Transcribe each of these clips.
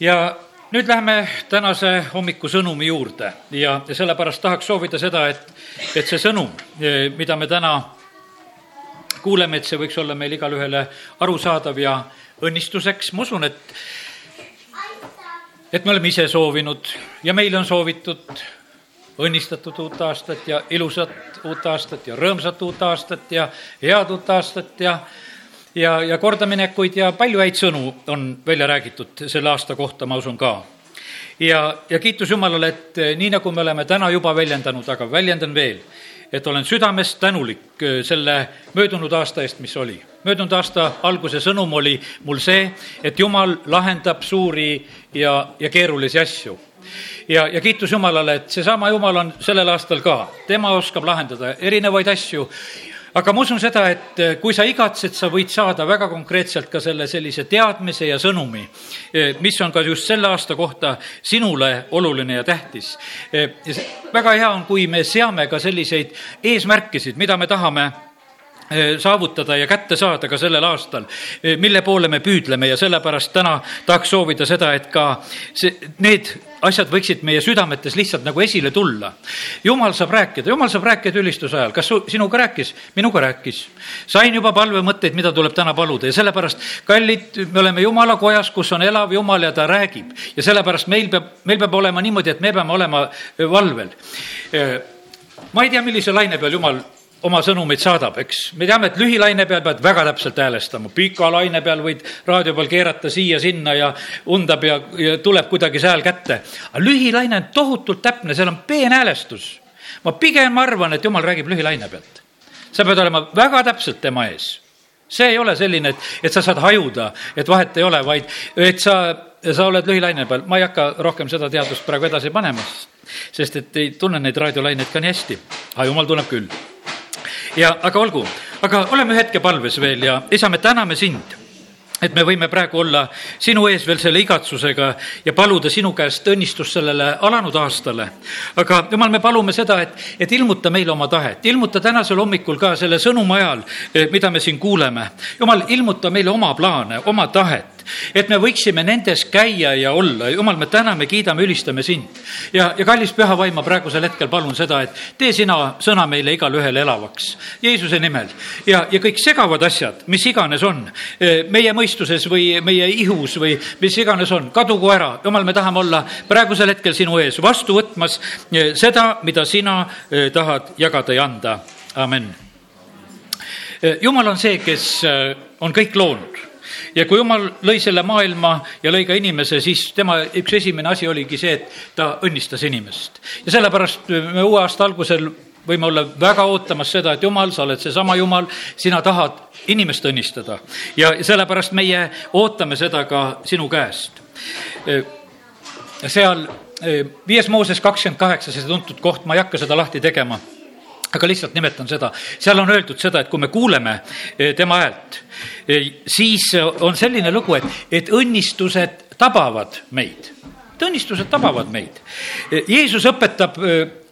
ja nüüd läheme tänase hommiku sõnumi juurde. Ja sellepärast tahaks soovida seda, et, et see sõnum, mida me täna kuuleme, et see võiks olla meil igale ühele arusaadav ja õnnistuseks, ma usun, et et me oleme ise soovinud ja meile on soovitud õnnistatud uut aastat ja ilusat uut aastat ja rõõmsat uut aastat ja head uut aastat ja ja, ja kordaminekuid ja palju häid sõnu on välja räägitud selle aasta kohta, ma usun ka. ja, ja kiitus Jumalale, et eh, nii nagu me oleme täna juba väljendanud, aga väljendan veel, et olen südamest tänulik eh, selle möödunud aasta eest, mis oli. möödunud aasta alguse sõnum oli mul see, et Jumal lahendab suuri ja, ja keerulisi asju ja, ja kiitus Jumalale, et seesama Jumal on sellel aastal ka, tema oskab lahendada erinevaid asju aga ma usun seda, et eh, kui sa igatsed, sa võid saada väga konkreetselt ka selle sellise teadmise ja sõnumi, eh, mis on ka just selle aasta kohta sinule oluline ja tähtis. Eh, väga hea on, kui me seame ka selliseid eesmärkisid, mida me tahame saavutada ja kätte saada ka sellel aastal, mille poole me püüdleme ja sellepärast täna tahaks soovida seda, et ka see, need asjad võiksid meie südametes lihtsalt nagu esile tulla. jumal saab rääkida, jumal saab rääkida ülistuse ajal, kas su, sinuga rääkis? minuga rääkis. sain juba palvemõtteid, mida tuleb täna paluda ja sellepärast, kallid, me oleme jumala kojas, kus on elav jumal ja ta räägib. ja sellepärast meil peab, meil peab olema niimoodi, et me peame olema valvel. ma ei tea, millise laine peal jumal oma sõnumeid saadab, eks. me teame, et lühilaine peal pead väga täpselt häälestama, pika laine peal võid raadio peal keerata siia-sinna ja undab ja, ja tuleb kuidagi see hääl kätte. aga lühilaine on tohutult täpne, seal on peenhäälestus. ma pigem arvan, et jumal räägib lühilaine pealt. sa pead olema väga täpselt tema ees. see ei ole selline, et, et sa saad hajuda, et vahet ei ole, vaid et sa, sa oled lühilaine peal. ma ei hakka rohkem seda teadust praegu edasi panema, sest et ei tunne neid raadiolaineid ka nii hästi. aga jumal tunneb küll ja aga olgu, aga oleme hetke palves veel ja isa, me täname sind et me võime praegu olla sinu ees veel selle igatsusega ja paluda sinu käest õnnistust sellele alanud aastale. aga jumal, me palume seda, et, et ilmuta meile oma tahet, ilmuta tänasel hommikul ka selle sõnumi ajal, eh, mida me siin kuuleme. jumal, ilmuta meile oma plaane, oma tahet et me võiksime nendes käia ja olla. jumal, me täname, kiidame, ülistame sind. ja, ja kallis püha vaim, ma praegusel hetkel palun seda, et tee sina sõna meile igale ühele elavaks. Jeesuse nimel. ja, ja kõik segavad asjad, mis iganes on, eh, meie mõistuses või meie ihus või mis iganes on, kadugu ära. jumal, me tahame olla praegusel hetkel sinu ees vastu võtmas eh, seda, mida sina eh, tahad jagada ja anda. amen. jumal on see, kes on kõik loonud ja kui jumal lõi selle maailma ja lõi ka inimese, siis tema üks esimene asi oligi see, et ta õnnistas inimest. ja sellepärast me uue aasta algusel võime olla väga ootamas seda, et jumal, sa oled seesama jumal, sina tahad inimest õnnistada. ja sellepärast meie ootame seda ka sinu käest. seal viies Mooses kakskümmend kaheksa, see tuntud koht, ma ei hakka seda lahti tegema aga lihtsalt nimetan seda, seal on öeldud seda, et kui me kuuleme eh, tema häält, eh, siis on selline lugu, et, et õnnistused tabavad meid. et õnnistused tabavad meid. Jeesus õpetab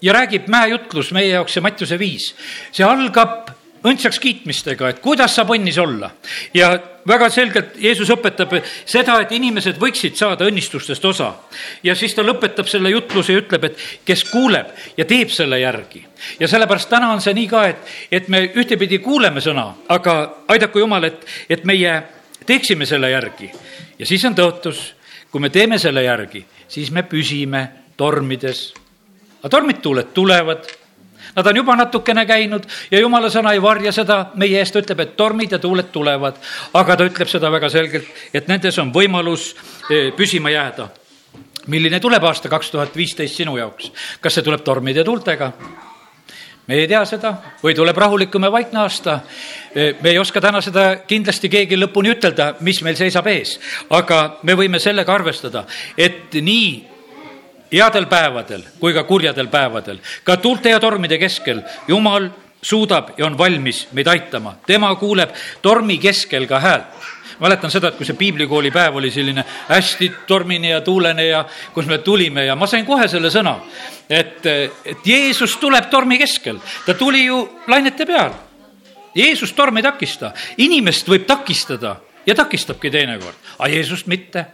ja räägib mäejutlus meie jaoks, see Mattiuse viis. see algab õndsaks kiitmistega, et kuidas saab õnnis olla. ja väga selgelt Jeesus õpetab seda, et inimesed võiksid saada õnnistustest osa. ja siis ta lõpetab selle jutluse ja ütleb, et kes kuuleb ja teeb selle järgi. ja sellepärast täna on see nii ka, et, et me ühtepidi kuuleme sõna, aga aidaku Jumal, et, et meie teeksime selle järgi. ja siis on tõotus, kui me teeme selle järgi, siis me püsime tormides. aga tormid, tuuled tulevad Nad on juba natukene käinud ja jumala sõna ei varja seda meie eest, ütleb, et tormid ja tuuled tulevad. aga ta ütleb seda väga selgelt, et nendes on võimalus eh, püsima jääda. milline tuleb aasta kaks tuhat viisteist sinu jaoks? kas see tuleb tormide ja tuultega? me ei tea seda või tuleb rahulikum ja vaikne aasta. Eh, me ei oska täna seda kindlasti keegi lõpuni ütelda, mis meil seisab ees, aga me võime sellega arvestada, et nii headel päevadel kui ka kurjadel päevadel, ka tuulte ja tormide keskel, Jumal suudab ja on valmis meid aitama, tema kuuleb tormi keskel ka häält mäletan seda, et kui see piiblikooli päev oli selline hästi tormine ja tuulene ja kus me tulime ja ma sain kohe selle sõna, et, et Jeesus tuleb tormi keskel, ta tuli ju lainete peal. Jeesus torm ei takista, inimest võib takistada ja takistabki teinekord, aga Jeesust mitte.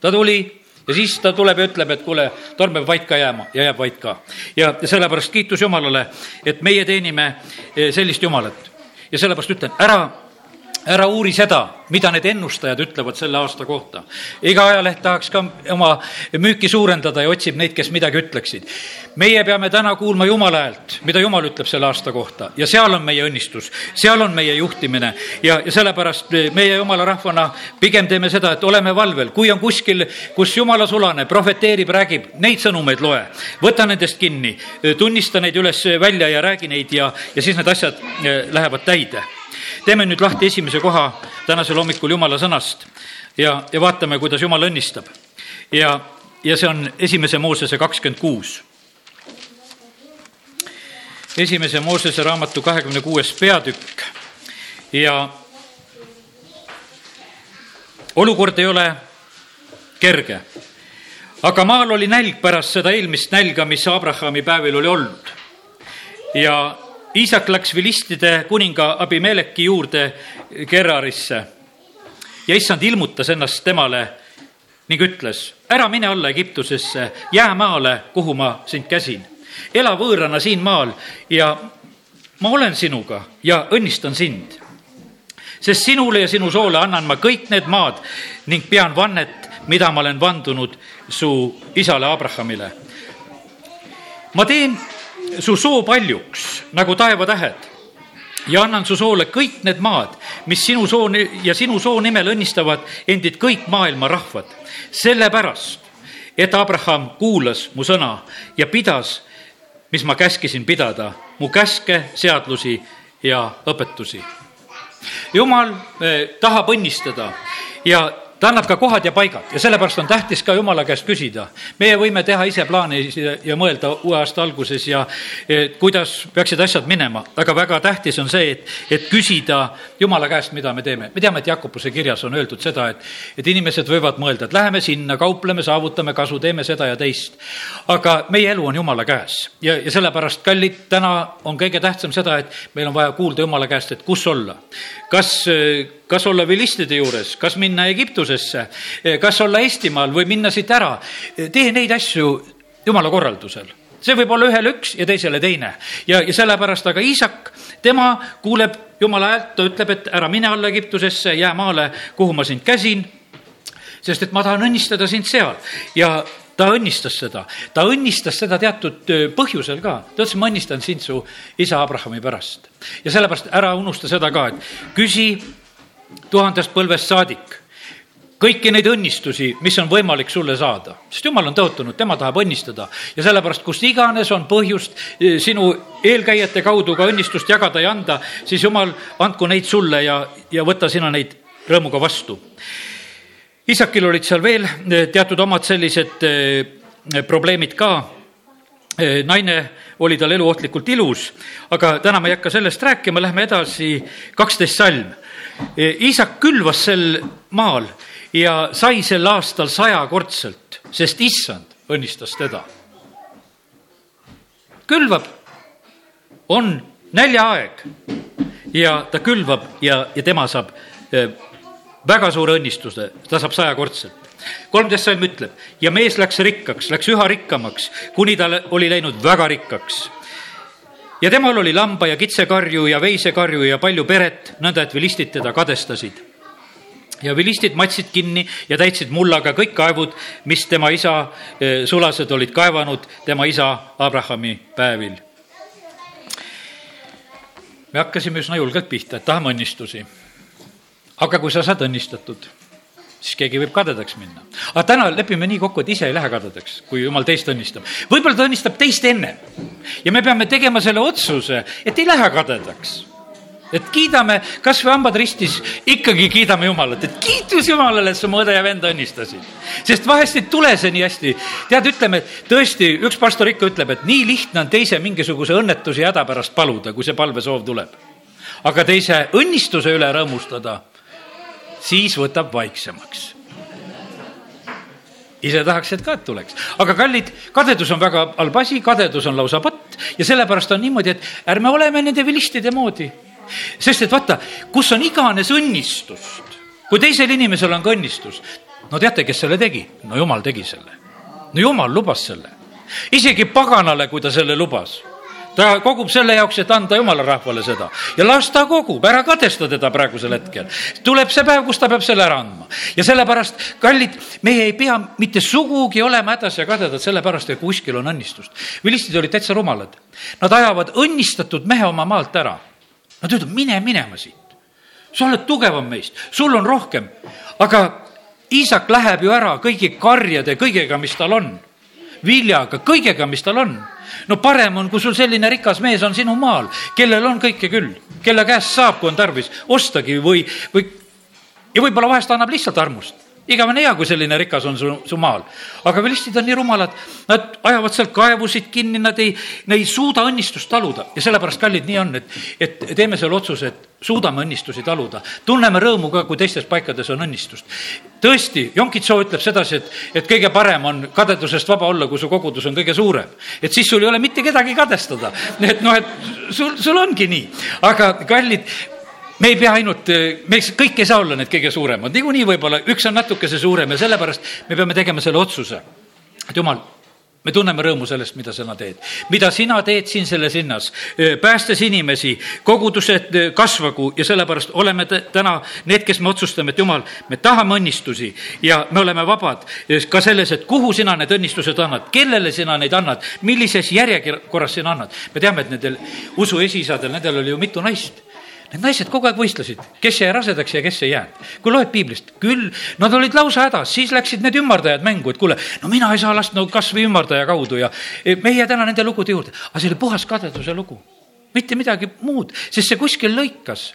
ta tuli ja siis ta tuleb ja ütleb, et kuule, torm peab vait ka jääma ja jääb vait ka. ja, sellepärast kiitus Jumalale, et meie teenime eh, sellist Jumalat. ja sellepärast ütlen, ära ära uuri seda, mida need ennustajad ütlevad selle aasta kohta. iga ajaleht tahaks ka oma müüki suurendada ja otsib neid, kes midagi ütleksid. meie peame täna kuulma Jumala häält, mida Jumal ütleb selle aasta kohta. Ja seal on meie õnnistus, seal on meie juhtimine. Ja, ja sellepärast meie Jumala rahvana pigem teeme seda, et oleme valvel, kui on kuskil, kus Jumala sulane profeteerib, räägib, neid sõnumeid loe, võta nendest kinni, tunnista neid üles välja ja räägi neid ja, ja siis need asjad eh, lähevad täide teeme nüüd lahti esimese koha tänasel hommikul Jumala sõnast ja, ja vaatame, kuidas Jumal õnnistab. ja, ja see on esimese Moosese kakskümmend kuus. esimese Moosese raamatu kahekümne kuues peatükk ja olukord ei ole kerge. aga maal oli nälg pärast seda eelmist nälga, mis Abrahami päevil oli olnud. ja Iisak läks vilistide kuninga Abimeleki juurde Gerarisse ja issand ilmutas ennast temale ning ütles, ära mine alla Egiptusesse, jää maale, kuhu ma sind käsin. ela võõrana siin maal ja ma olen sinuga ja õnnistan sind. sest sinule ja sinu soole annan ma kõik need maad ning pean vannet, mida ma olen vandunud su isale Abrahamile. ma teen su soo paljuks nagu taevatähed ja annan su soole kõik need maad, mis sinu soo ja sinu soo nimel õnnistavad endid kõik maailma rahvad. sellepärast, et Abraham kuulas mu sõna ja pidas, mis ma käskisin pidada, mu käske, seadlusi ja õpetusi. jumal eh, tahab õnnistada ja ta annab ka kohad ja paigad ja sellepärast on tähtis ka jumala käest küsida. meie võime teha ise plaane ja mõelda uue aasta alguses ja kuidas peaksid asjad minema, aga väga tähtis on see, et, et küsida jumala käest, mida me teeme. me teame, et Jakobuse kirjas on öeldud seda, et, et inimesed võivad mõelda, et läheme sinna, kaupleme, saavutame kasu, teeme seda ja teist. aga meie elu on jumala käes ja, ja sellepärast, kallid, täna on kõige tähtsam seda, et meil on vaja kuulda jumala käest, et kus olla. kas kas olla vilistide juures, kas minna Egiptusesse, kas olla Eestimaal või minna siit ära. tee neid asju jumala korraldusel see võib olla ühele üks ja teisele teine ja, ja sellepärast, aga Iisak, tema kuuleb jumala häält, ta ütleb, et ära mine alla Egiptusesse, jää maale, kuhu ma sind käsin. sest et ma tahan õnnistada sind seal ja ta õnnistas seda, ta õnnistas seda teatud põhjusel ka. ta ütles, ma õnnistan sind su isa Abrahami pärast. ja sellepärast ära unusta seda ka, et küsi tuhandest põlvest saadik. Kõiki neid õnnistusi, mis on võimalik sulle saada, sest jumal on tõotanud, tema tahab õnnistada. Ja sellepärast, kus iganes on põhjust eh, sinu eelkäijate kaudu ka õnnistust jagada ja anda, siis jumal, andku neid sulle ja, ja võta sina neid rõõmuga vastu. isakil olid seal veel eh, teatud omad sellised eh, probleemid ka. naine oli tal eluohtlikult ilus, aga täna ma ei hakka sellest rääkima, lähme edasi, kaksteist salm isak külvas sel maal ja sai sel aastal sajakordselt, sest issand õnnistas teda. külvab, on näljaaeg ja ta külvab ja, ja tema saab eh, väga suure õnnistuse, ta saab sajakordselt. Kolmteist salm ütleb ja mees läks rikkaks, läks üha rikkamaks, kuni ta oli läinud väga rikkaks ja temal oli lamba ja kitsekarju ja veisekarju ja palju peret, nõnda et vilistid teda kadestasid. ja vilistid matsid kinni ja täitsid mullaga kõik kaevud, mis tema isa eh, sulased olid kaevanud tema isa Abrahami päevil. me hakkasime üsna julgelt pihta, et tahame õnnistusi. aga kui sa saad õnnistatud siis keegi võib kadedaks minna. aga täna lepime nii kokku, et ise ei lähe kadedaks, kui jumal teist õnnistab. võib-olla ta õnnistab teist enne. ja me peame tegema selle otsuse, et ei lähe kadedaks et kiidame kas või hambad ristis, ikkagi kiidame Jumalat, et kiitus Jumalale, et sa mu õde ja venda õnnistasid. sest vahest ei tule see nii hästi. tead, ütleme, tõesti, üks pastor ikka ütleb, et nii lihtne on teise mingisuguse õnnetuse ja häda pärast paluda, kui see palvesoov tuleb. aga teise õnnistuse üle rõõmustada siis võtab vaiksemaks ise tahaks, et ka tuleks, aga kallid, kadedus on väga halb asi, kadedus on lausa patt ja sellepärast on niimoodi, et ärme oleme nende vilistide moodi. sest et vaata, kus on iganes õnnistust, kui teisel inimesel on ka õnnistus, no teate, kes selle tegi? no jumal tegi selle. no jumal lubas selle. isegi paganale, kui ta selle lubas ta kogub selle jaoks, et anda jumala rahvale seda ja las ta kogub, ära kadesta teda praegusel hetkel. tuleb see päev, kus ta peab selle ära andma ja sellepärast, kallid, meie ei pea mitte sugugi olema hädas ja kadedad sellepärast, et kuskil on õnnistust. vilistid olid täitsa rumalad. Nad ajavad õnnistatud mehe oma maalt ära. Nad ütlevad, mine minema siit. sa oled tugevam meist, sul on rohkem, aga Iisak läheb ju ära kõigi karjade, kõigega, mis tal on viljaga, kõigega, mis tal on. No parem on, kui sul selline rikas mees on sinu maal, kellel on kõike küll, kelle käest saab, kui on tarvis, ostagi või, või ja võib-olla vahest annab lihtsalt armust igavene hea, kui selline rikas on su, su maal. aga vilistid on nii rumalad, nad ajavad seal kaevusid kinni, nad ei, ei suuda õnnistust taluda ja sellepärast, kallid, nii on, et, et teeme selle otsuse, et suudame õnnistusi taluda. tunneme rõõmu ka, kui teistes paikades on õnnistust. tõesti, Jonkitsoo ütleb sedasi, et, et kõige parem on kadedusest vaba olla, kui su kogudus on kõige suurem. et siis sul ei ole mitte kedagi kadestada. et noh, et sul, sul ongi nii. aga kallid, me ei pea ainult, me kõik ei saa olla need kõige suuremad, niikuinii võib-olla üks on natukese suurem ja sellepärast me peame tegema selle otsuse, et jumal, me tunneme rõõmu sellest, mida sina teed. mida sina teed siin selles linnas, päästes inimesi, kogudused kasvagu ja sellepärast oleme täna need, kes me otsustame, et jumal, me tahame õnnistusi ja me oleme vabad ka selles, et kuhu sina need õnnistused annad, kellele sina neid annad, millises järjekorras sina annad. me teame, et nendel usu esiisadel, nendel oli ju mitu naist Need naised kogu aeg võistlesid, kes jäi rasedaks ja kes ei jäänud. kui loed piiblist, küll, nad olid lausa hädas, siis läksid need ümardajad mängu, et kuule, no mina ei saa last no kasvõi ümardaja kaudu ja e, me ei jää täna nende lugude juurde. aga see oli puhas kadeduse lugu, mitte midagi muud, sest see kuskil lõikas.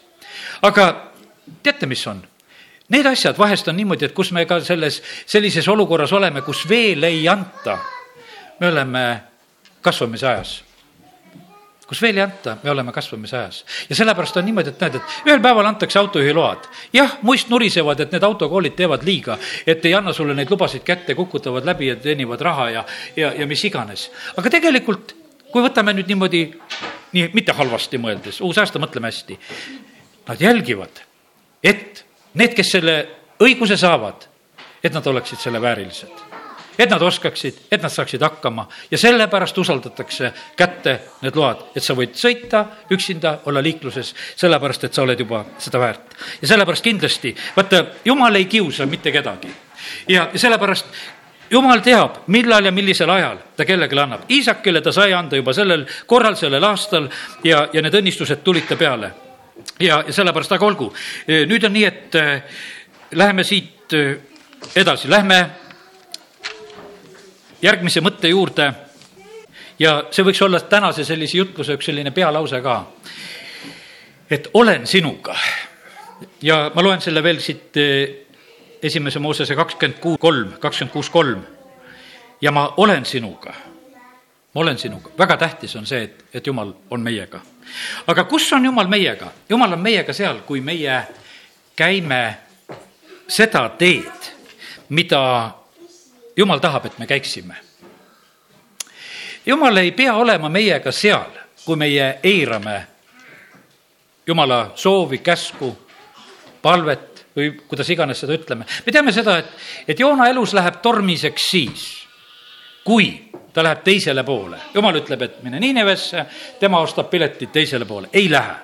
aga teate, mis on? Need asjad vahest on niimoodi, et kus me ka selles, sellises olukorras oleme, kus veel ei anta, me oleme kasvamise ajas kus veel ei anta, me oleme kasvamise ajas. ja sellepärast on niimoodi, et näed, et ühel päeval antakse autojuhiload. jah, muist nurisevad, et need autokoolid teevad liiga, et ei anna sulle neid lubasid kätte, kukutavad läbi ja teenivad raha ja, ja, ja mis iganes. aga tegelikult, kui võtame nüüd niimoodi, nii, mitte halvasti mõeldes, uus aasta, mõtleme hästi. Nad jälgivad, et need, kes selle õiguse saavad, et nad oleksid selle väärilised et nad oskaksid, et nad saaksid hakkama ja sellepärast usaldatakse kätte need load, et sa võid sõita üksinda, olla liikluses, sellepärast et sa oled juba seda väärt. ja sellepärast kindlasti, vaata, jumal ei kiusa mitte kedagi ja sellepärast jumal teab, millal ja millisel ajal ta kellelegi annab. Iisakile ta sai anda juba sellel korral, sellel aastal ja, ja need õnnistused tulid ta peale. ja, ja sellepärast, aga olgu, nüüd on nii, et äh, läheme siit äh, edasi, lähme järgmise mõtte juurde ja see võiks olla tänase sellise jutluse üks selline pealause ka. et olen sinuga ja ma loen selle veel siit eh, esimese Moosese kakskümmend kuus kolm, kakskümmend kuus kolm. ja ma olen sinuga, ma olen sinuga, väga tähtis on see, et, et Jumal on meiega. aga kus on Jumal meiega? Jumal on meiega seal, kui meie käime seda teed, mida jumal tahab, et me käiksime. jumal ei pea olema meiega seal, kui meie eirame jumala soovi, käsku, palvet või kuidas iganes seda ütleme. me teame seda, et, et Joona elus läheb tormiseks siis, kui ta läheb teisele poole. jumal ütleb, et mine Niinevesse, tema ostab piletid teisele poole, ei lähe.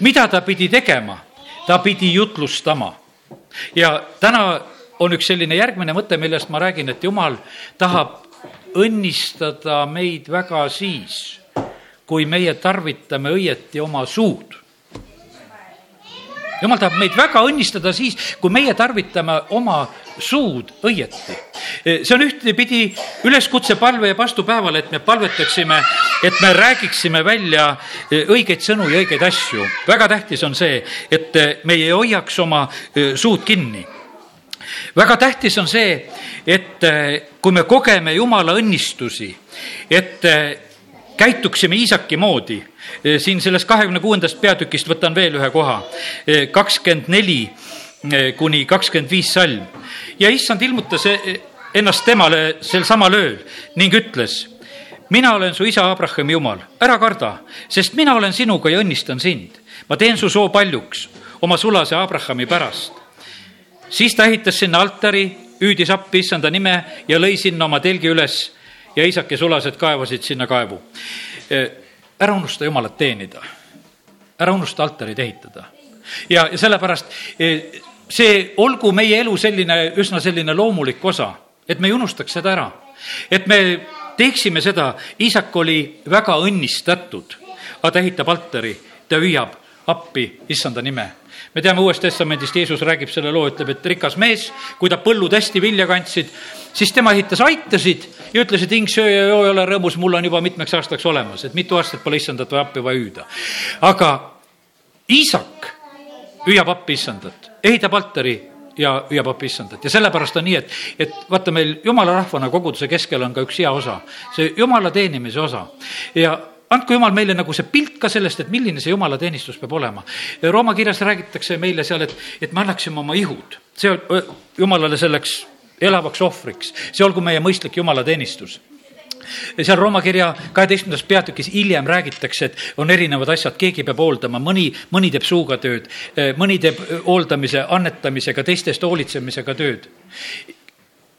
mida ta pidi tegema? ta pidi jutlustama. ja täna on üks selline järgmine mõte, millest ma räägin, et jumal tahab õnnistada meid väga siis, kui meie tarvitame õieti oma suud. jumal tahab meid väga õnnistada siis, kui meie tarvitame oma suud õieti. see on ühtepidi üleskutse palve ja vastupäeval, et me palvetaksime, et me räägiksime välja õigeid sõnu ja õigeid asju. väga tähtis on see, et me ei hoiaks oma suud kinni väga tähtis on see, et eh, kui me kogeme Jumala õnnistusi, et eh, käituksime Iisaki moodi. Eh, siin sellest kahekümne kuuendast peatükist võtan veel ühe koha, kakskümmend neli kuni kakskümmend viis salm. ja issand ilmutas ennast temale sel samal ööl ning ütles, mina olen su isa Abrahami jumal, ära karda, sest mina olen sinuga ja õnnistan sind. ma teen su soo paljuks oma sulase Abrahami pärast siis ta ehitas sinna altari, hüüdis appi issanda nime ja lõi sinna oma telgi üles ja isak ja sulased kaevasid sinna kaevu. ära unusta Jumalat teenida, ära unusta altarit ehitada ja, ja sellepärast see olgu meie elu selline, üsna selline loomulik osa, et me ei unustaks seda ära. et me teeksime seda, isak oli väga õnnistatud, aga ta ehitab altari, ta hüüab appi issanda nime me teame Uuest Testamendist, Jeesus räägib selle loo, ütleb, et rikas mees, kui ta põllud hästi vilja kandsid, siis tema ehitas aitasid ja ütles, et hing söö ja joo ei ole rõõmus, mul on juba mitmeks aastaks olemas, et mitu aastat pole issandat või appi vaja hüüda. aga isak hüüab appi issandat, ehitab altari ja hüüab appi issandat ja sellepärast on nii, et, et vaata, meil jumala rahvana koguduse keskel on ka üks hea osa, see jumala teenimise osa ja andku jumal meile nagu see pilt ka sellest, et milline see jumalateenistus peab olema. Rooma kirjas räägitakse meile seal, et, et me annaksime oma ihud, see jumalale selleks elavaks ohvriks, see olgu meie mõistlik jumalateenistus seal Rooma kirja kaheteistkümnendas peatükis hiljem räägitakse, et on erinevad asjad, keegi peab hooldama, mõni, mõni teeb suuga tööd, mõni teeb hooldamise, annetamisega, teistest hoolitsemisega tööd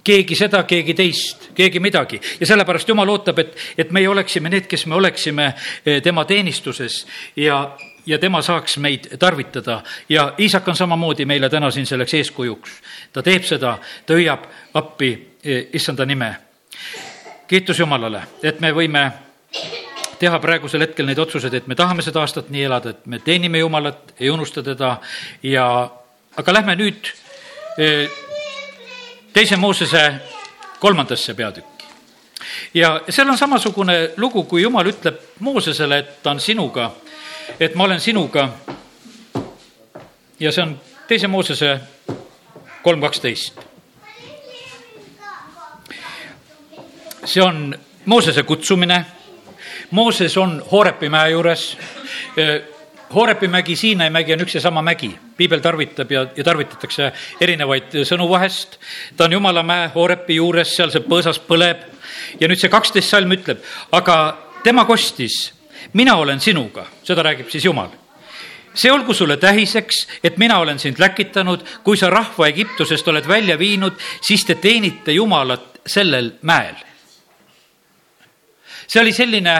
keegi seda, keegi teist, keegi midagi. Ja sellepärast jumal ootab, et, et meie oleksime need, kes me oleksime eh, tema teenistuses ja, ja tema saaks meid tarvitada. Ja Iisak on samamoodi meile täna siin selleks eeskujuks. ta teeb seda, ta hüüab appi eh, issanda nime. Kiitus Jumalale, et me võime teha praegusel hetkel neid otsuseid, et me tahame seda aastat nii elada, et me teenime Jumalat, ei unusta teda. Ja, aga lähme nüüd eh, teise Moosese kolmandasse peatükki. ja seal on samasugune lugu, kui Jumal ütleb Moosesele, et ta on sinuga, et ma olen sinuga. ja see on teise Moosese kolm kaksteist see on Moosese kutsumine. Mooses on Hoorepi mäe juures. Hoorepi mägi, Siinai mägi on üks ja sama mägi. piibel tarvitab ja, ja tarvitatakse erinevaid sõnu vahest. ta on Jumala mäe Hoorepi juures, seal see põõsas põleb. ja nüüd see kaksteist salm ütleb, aga tema kostis, mina olen sinuga, seda räägib siis Jumal see olgu sulle tähiseks, et mina olen sind läkitanud, kui sa rahva Egiptusest oled välja viinud, siis te teenite Jumalat sellel mäel see oli selline,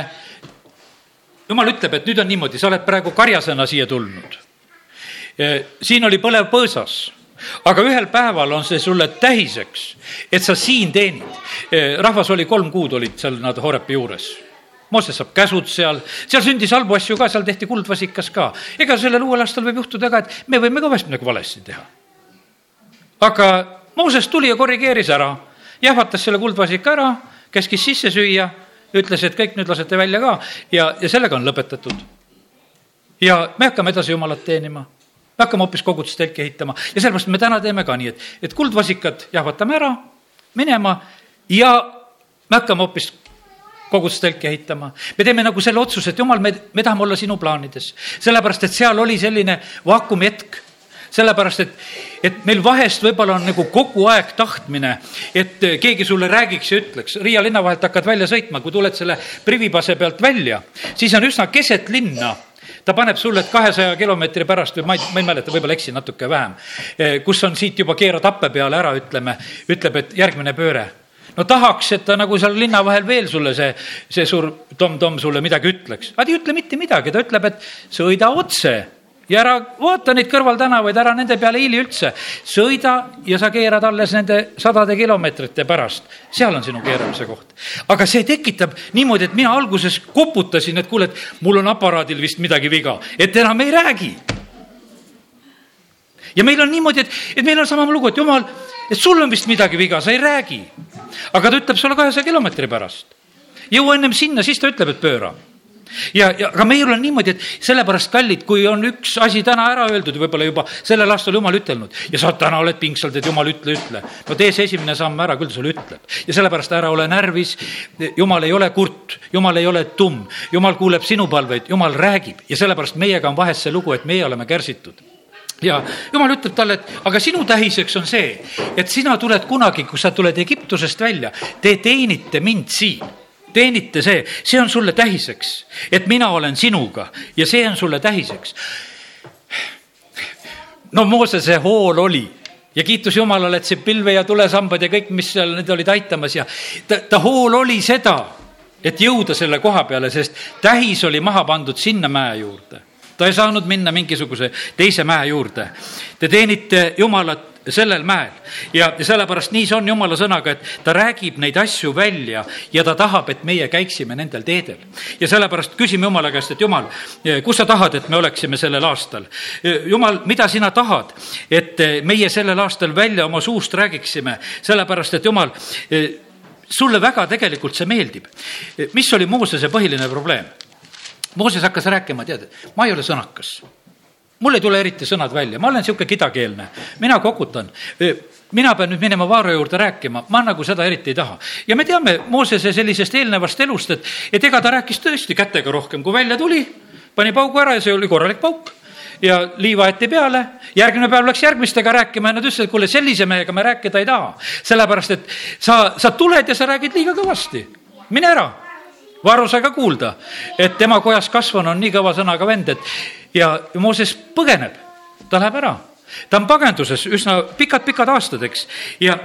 jumal ütleb, et nüüd on niimoodi, sa oled praegu karjasena siia tulnud. siin oli põlev põõsas aga ühel päeval on see sulle tähiseks, et sa siin teenid. rahvas oli kolm kuud, olid seal nad Horepi juures. Mooses saab käsud seal, seal sündis halbu asju ka, seal tehti kuldvasikas ka. ega sellel uuel aastal võib juhtuda ka, et me võime ka vahest midagi valesti teha. aga Mooses tuli ja korrigeeris ära, jahvatas selle kuldvasika ära, käskis sisse süüa ütles, et kõik nüüd lasete välja ka ja, ja sellega on lõpetatud. ja me hakkame edasi Jumalat teenima me hakkame hoopis kogudustelki ehitama ja sellepärast me täna teeme ka nii, et, et kuldvasikad jahvatame ära, minema ja me hakkame hoopis kogudustelki ehitama. me teeme nagu selle otsuse, et jumal, me, me tahame olla sinu plaanides. sellepärast, et seal oli selline vaakumihetk sellepärast et, et meil vahest võib-olla on nagu kogu aeg tahtmine, et keegi sulle räägiks ja ütleks, Riia linna vahelt hakkad välja sõitma, kui tuled selle Privipase pealt välja, siis on üsna keset linna. Ta paneb sulle, et kahesaja kilomeetri pärast või ma ei, ma ei mäleta, võib-olla eksin natuke vähem, kus on siit juba keera tappe peale ära, ütleme, ütleb, et järgmine pööre. No tahaks, et ta nagu seal linna vahel veel sulle see, see suur tom-tom sulle midagi ütleks, aga ta ei ütle mitte midagi, ta ütleb, et sõida otse ja ära vaata neid kõrvaltänavaid, ära nende peale hiili üldse. sõida ja sa keerad alles nende sadade kilomeetrite pärast. seal on sinu keeramise koht. aga see tekitab niimoodi, et mina alguses koputasin, et kuule, et mul on aparaadil vist midagi viga, et enam ei räägi. ja meil on niimoodi, et, et meil on sama lugu, et jumal, et sul on vist midagi viga, sa ei räägi. aga ta ütleb sulle kahesaja kilomeetri pärast. jõua ennem sinna, siis ta ütleb, et pööra ja, ja aga meil on niimoodi, et sellepärast, kallid, kui on üks asi täna ära öeldud, võib-olla juba sellel aastal jumal ütelnud ja sa täna oled pingsalt, et jumal, ütle, ütle. no tee see esimene samm ära, küll ta sulle ütleb. ja sellepärast ära ole närvis, jumal ei ole kurt, jumal ei ole tumm, jumal kuuleb sinu palveid, jumal räägib. Ja sellepärast meiega on vahest see lugu, et meie oleme kärsitud. Ja jumal ütleb talle, et aga sinu tähiseks on see, et sina tuled kunagi, kui sa tuled Egiptusest välja, te teenite mind siin teenite see, see on sulle tähiseks, et mina olen sinuga ja see on sulle tähiseks. no Moosese hool oli ja kiitus Jumalale, et see pilve ja tulesambad ja kõik, mis seal need olid aitamas ja ta, ta hool oli seda, et jõuda selle koha peale, sest tähis oli maha pandud sinna mäe juurde. Ta ei saanud minna mingisuguse teise mäe juurde. Te teenite Jumalat sellel mäel ja sellepärast nii see on jumala sõnaga, et ta räägib neid asju välja ja ta tahab, et meie käiksime nendel teedel. ja sellepärast küsime jumala käest, et jumal, kus sa tahad, et me oleksime sellel aastal? jumal, mida sina tahad, et meie sellel aastal välja oma suust räägiksime, sellepärast et jumal, sulle väga tegelikult see meeldib. mis oli Moosese põhiline probleem? Mooses hakkas rääkima, tead, ma ei ole sõnakas. Mul ei tule eriti sõnad välja, ma olen niisugune kidakeelne, mina kokutan. Mina pean nüüd minema Vaaro juurde rääkima, ma nagu seda eriti ei taha. ja me teame Moosese sellisest eelnevast elust, et, et ega ta rääkis tõesti kätega rohkem, kui välja tuli, pani paugu ära ja see oli korralik pauk. Ja liiva aeti peale, järgmine päev läks järgmistega rääkima ja nad ütlesid, et kuule, sellise mehega me rääkida ei taha. sellepärast, et sa, sa tuled ja sa räägid liiga kõvasti, mine ära. Vaaro sai ka kuulda, et tema kojas kasvanu on nii kõva sõnaga vend, et ja Mooses põgeneb, ta läheb ära. Ta on pagenduses üsna pikad-pikad aastad, eks, ja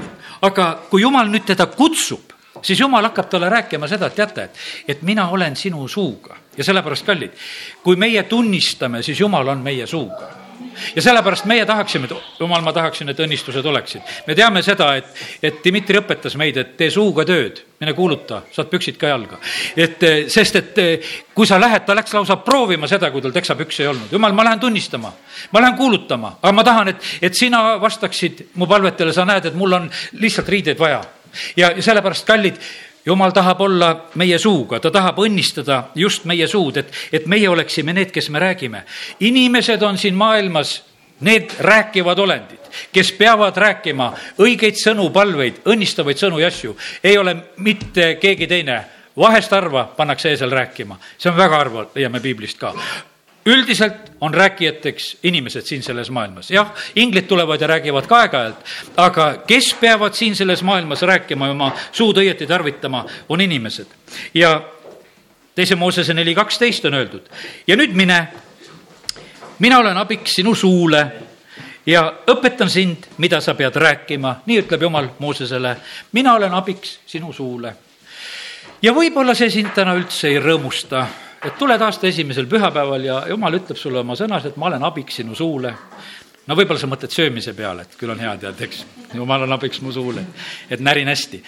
aga kui jumal nüüd teda kutsub, siis jumal hakkab talle rääkima seda, et teate, et, et mina olen sinu suuga. Ja sellepärast, kallid, kui meie tunnistame, siis jumal on meie suuga ja sellepärast meie tahaksime, jumal, ma tahaksin, et õnnistused oleksid. me teame seda, et, et Dmitri õpetas meid, et tee suuga tööd, mine kuuluta, saad püksid ka jalga. et eh, sest, et eh, kui sa lähed, ta läks lausa proovima seda, kui tal teksapükse ei olnud. jumal, ma lähen tunnistama, ma lähen kuulutama, aga ma tahan, et, et sina vastaksid mu palvetele, sa näed, et mul on lihtsalt riideid vaja. ja, ja sellepärast, kallid jumal tahab olla meie suuga, ta tahab õnnistada just meie suud, et, et meie oleksime need, kes me räägime. inimesed on siin maailmas need rääkivad olendid, kes peavad rääkima õigeid sõnu, palveid, õnnistavaid sõnu ja asju. ei ole mitte keegi teine vahest harva pannakse eesel rääkima, see on väga harva, leiame piiblist ka üldiselt on rääkijateks inimesed siin selles maailmas, jah, inglid tulevad ja räägivad ka aeg-ajalt, aga kes peavad siin selles maailmas rääkima ja oma suud õieti tarvitama, on inimesed. ja teise Moosese neli kaksteist on öeldud. Ja nüüd mine, mina olen abiks sinu suule ja õpetan sind, mida sa pead rääkima, nii ütleb Jumal Moosesele, mina olen abiks sinu suule. ja võib-olla see sind täna üldse ei rõõmusta et tuled aasta esimesel pühapäeval ja jumal ütleb sulle oma sõnas, et ma olen abiks sinu suule. no võib-olla sa mõtled söömise peale, et küll on hea, tead, eks, jumal on abiks mu suule, et närin hästi.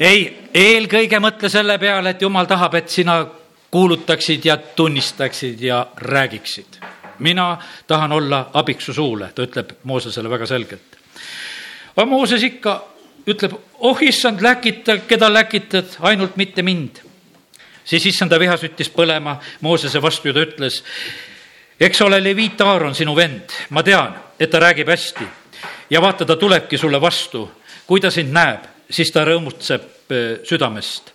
ei, eelkõige mõtle selle peale, et jumal tahab, et sina kuulutaksid ja tunnistaksid ja räägiksid. mina tahan olla abiks su suule, ta ütleb Moosesele väga selgelt. aga Mooses ikka ütleb, oh issand, läkita, keda läkitad, ainult mitte mind siis issanda viha süttis põlema Moosese vastu ja ta ütles, eks ole, Leviit Aaron, sinu vend, ma tean, et ta räägib hästi ja vaata, ta tulebki sulle vastu. kui ta sind näeb, siis ta rõõmutseb äh, südamest